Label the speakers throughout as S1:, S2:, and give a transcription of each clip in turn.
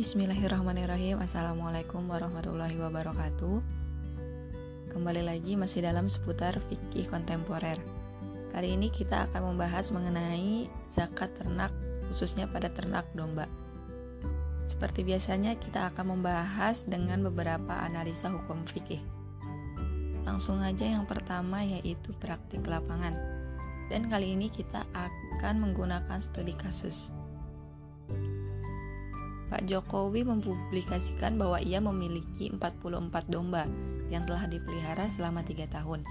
S1: Bismillahirrahmanirrahim. Assalamualaikum warahmatullahi wabarakatuh. Kembali lagi masih dalam seputar fikih kontemporer. Kali ini kita akan membahas mengenai zakat ternak khususnya pada ternak domba. Seperti biasanya kita akan membahas dengan beberapa analisa hukum fikih. Langsung aja yang pertama yaitu praktik lapangan. Dan kali ini kita akan menggunakan studi kasus Pak Jokowi mempublikasikan bahwa ia memiliki 44 domba yang telah dipelihara selama 3 tahun.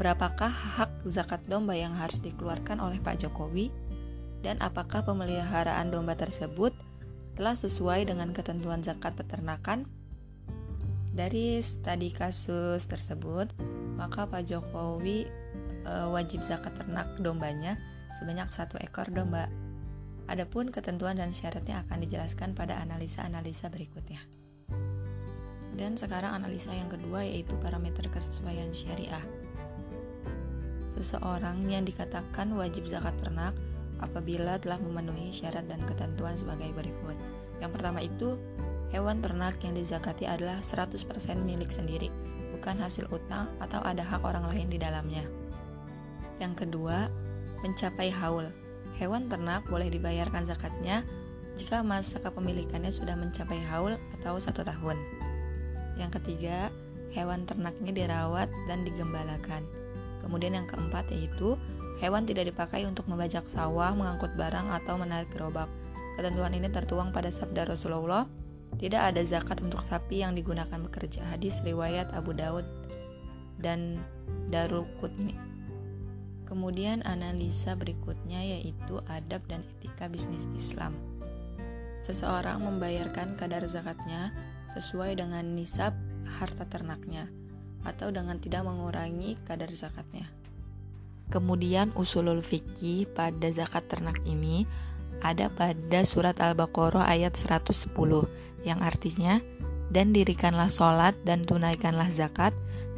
S1: Berapakah hak zakat domba yang harus dikeluarkan oleh Pak Jokowi? Dan apakah pemeliharaan domba tersebut telah sesuai dengan ketentuan zakat peternakan? Dari studi kasus tersebut, maka Pak Jokowi e, wajib zakat ternak dombanya sebanyak satu ekor domba Adapun ketentuan dan syaratnya akan dijelaskan pada analisa-analisa berikutnya. Dan sekarang analisa yang kedua yaitu parameter kesesuaian syariah. Seseorang yang dikatakan wajib zakat ternak apabila telah memenuhi syarat dan ketentuan sebagai berikut. Yang pertama itu, hewan ternak yang dizakati adalah 100% milik sendiri, bukan hasil utang atau ada hak orang lain di dalamnya. Yang kedua, mencapai haul Hewan ternak boleh dibayarkan zakatnya jika masa kepemilikannya sudah mencapai haul atau satu tahun. Yang ketiga, hewan ternaknya dirawat dan digembalakan. Kemudian yang keempat yaitu hewan tidak dipakai untuk membajak sawah, mengangkut barang atau menarik gerobak. Ketentuan ini tertuang pada sabda Rasulullah, tidak ada zakat untuk sapi yang digunakan bekerja. Hadis riwayat Abu Daud dan Darul Qutni. Kemudian analisa berikutnya yaitu adab dan etika bisnis Islam. Seseorang membayarkan kadar zakatnya sesuai dengan nisab harta ternaknya atau dengan tidak mengurangi kadar zakatnya. Kemudian usulul fikih pada zakat ternak ini ada pada surat Al-Baqarah ayat 110 yang artinya dan dirikanlah sholat dan tunaikanlah zakat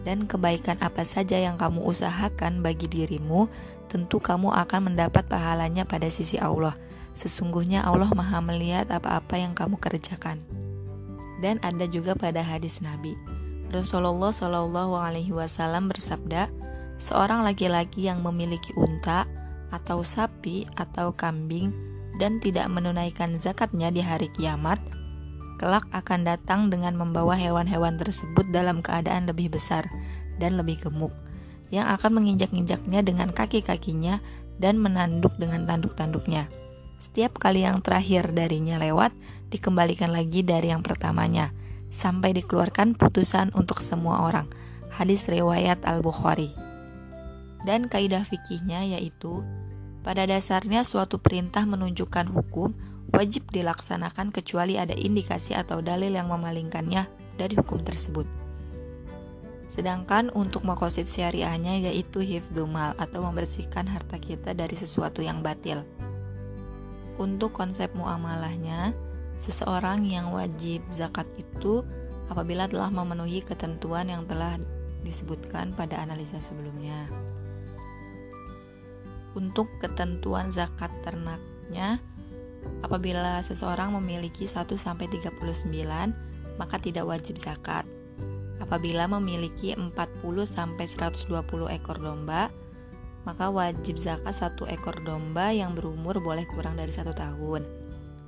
S1: dan kebaikan apa saja yang kamu usahakan bagi dirimu, tentu kamu akan mendapat pahalanya pada sisi Allah. Sesungguhnya Allah Maha melihat apa-apa yang kamu kerjakan. Dan ada juga pada hadis Nabi. Rasulullah Shallallahu alaihi wasallam bersabda, seorang laki-laki yang memiliki unta atau sapi atau kambing dan tidak menunaikan zakatnya di hari kiamat, kelak akan datang dengan membawa hewan-hewan tersebut dalam keadaan lebih besar dan lebih gemuk, yang akan menginjak-injaknya dengan kaki-kakinya dan menanduk dengan tanduk-tanduknya. Setiap kali yang terakhir darinya lewat, dikembalikan lagi dari yang pertamanya, sampai dikeluarkan putusan untuk semua orang. Hadis riwayat Al-Bukhari. Dan kaidah fikihnya yaitu, pada dasarnya suatu perintah menunjukkan hukum wajib dilaksanakan kecuali ada indikasi atau dalil yang memalingkannya dari hukum tersebut. Sedangkan untuk makosid syariahnya yaitu hifdumal atau membersihkan harta kita dari sesuatu yang batil. Untuk konsep muamalahnya, seseorang yang wajib zakat itu apabila telah memenuhi ketentuan yang telah disebutkan pada analisa sebelumnya. Untuk ketentuan zakat ternaknya, Apabila seseorang memiliki 1 sampai 39, maka tidak wajib zakat. Apabila memiliki 40 sampai 120 ekor domba, maka wajib zakat satu ekor domba yang berumur boleh kurang dari satu tahun.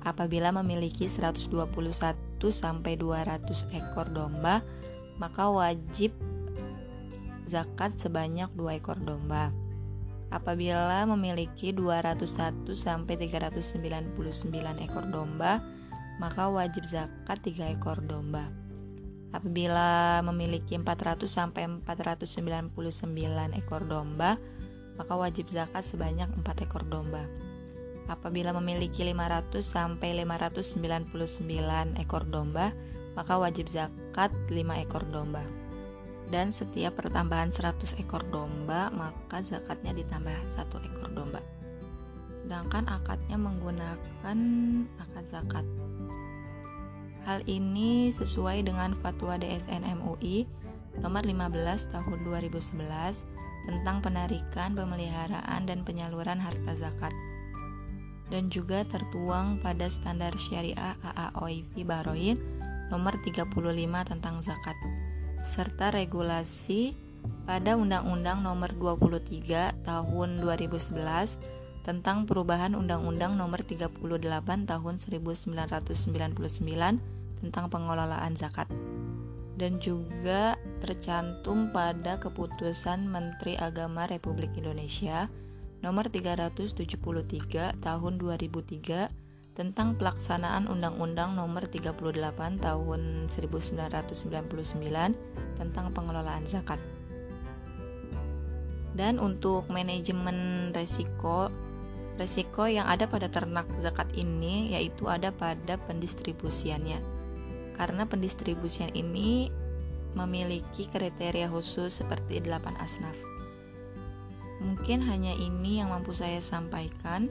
S1: Apabila memiliki 121 sampai 200 ekor domba, maka wajib zakat sebanyak dua ekor domba. Apabila memiliki 201 sampai 399 ekor domba, maka wajib zakat 3 ekor domba. Apabila memiliki 400 sampai 499 ekor domba, maka wajib zakat sebanyak 4 ekor domba. Apabila memiliki 500 sampai 599 ekor domba, maka wajib zakat 5 ekor domba dan setiap pertambahan 100 ekor domba maka zakatnya ditambah satu ekor domba. Sedangkan akadnya menggunakan akad zakat. Hal ini sesuai dengan fatwa DSN MUI nomor 15 tahun 2011 tentang penarikan, pemeliharaan, dan penyaluran harta zakat. dan juga tertuang pada standar syariah AAOIV Bahrain nomor 35 tentang zakat serta regulasi pada Undang-Undang nomor 23 tahun 2011 tentang perubahan Undang-Undang nomor 38 tahun 1999 tentang pengelolaan zakat dan juga tercantum pada keputusan Menteri Agama Republik Indonesia nomor 373 tahun 2003 tentang pelaksanaan Undang-Undang nomor 38 tahun 1999 tentang pengelolaan zakat. Dan untuk manajemen resiko resiko yang ada pada ternak zakat ini yaitu ada pada pendistribusiannya. Karena pendistribusian ini memiliki kriteria khusus seperti 8 asnaf. Mungkin hanya ini yang mampu saya sampaikan.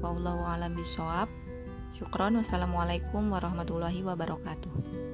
S1: Wallahu a'lam bishawab. Syukron. Wassalamualaikum warahmatullahi wabarakatuh.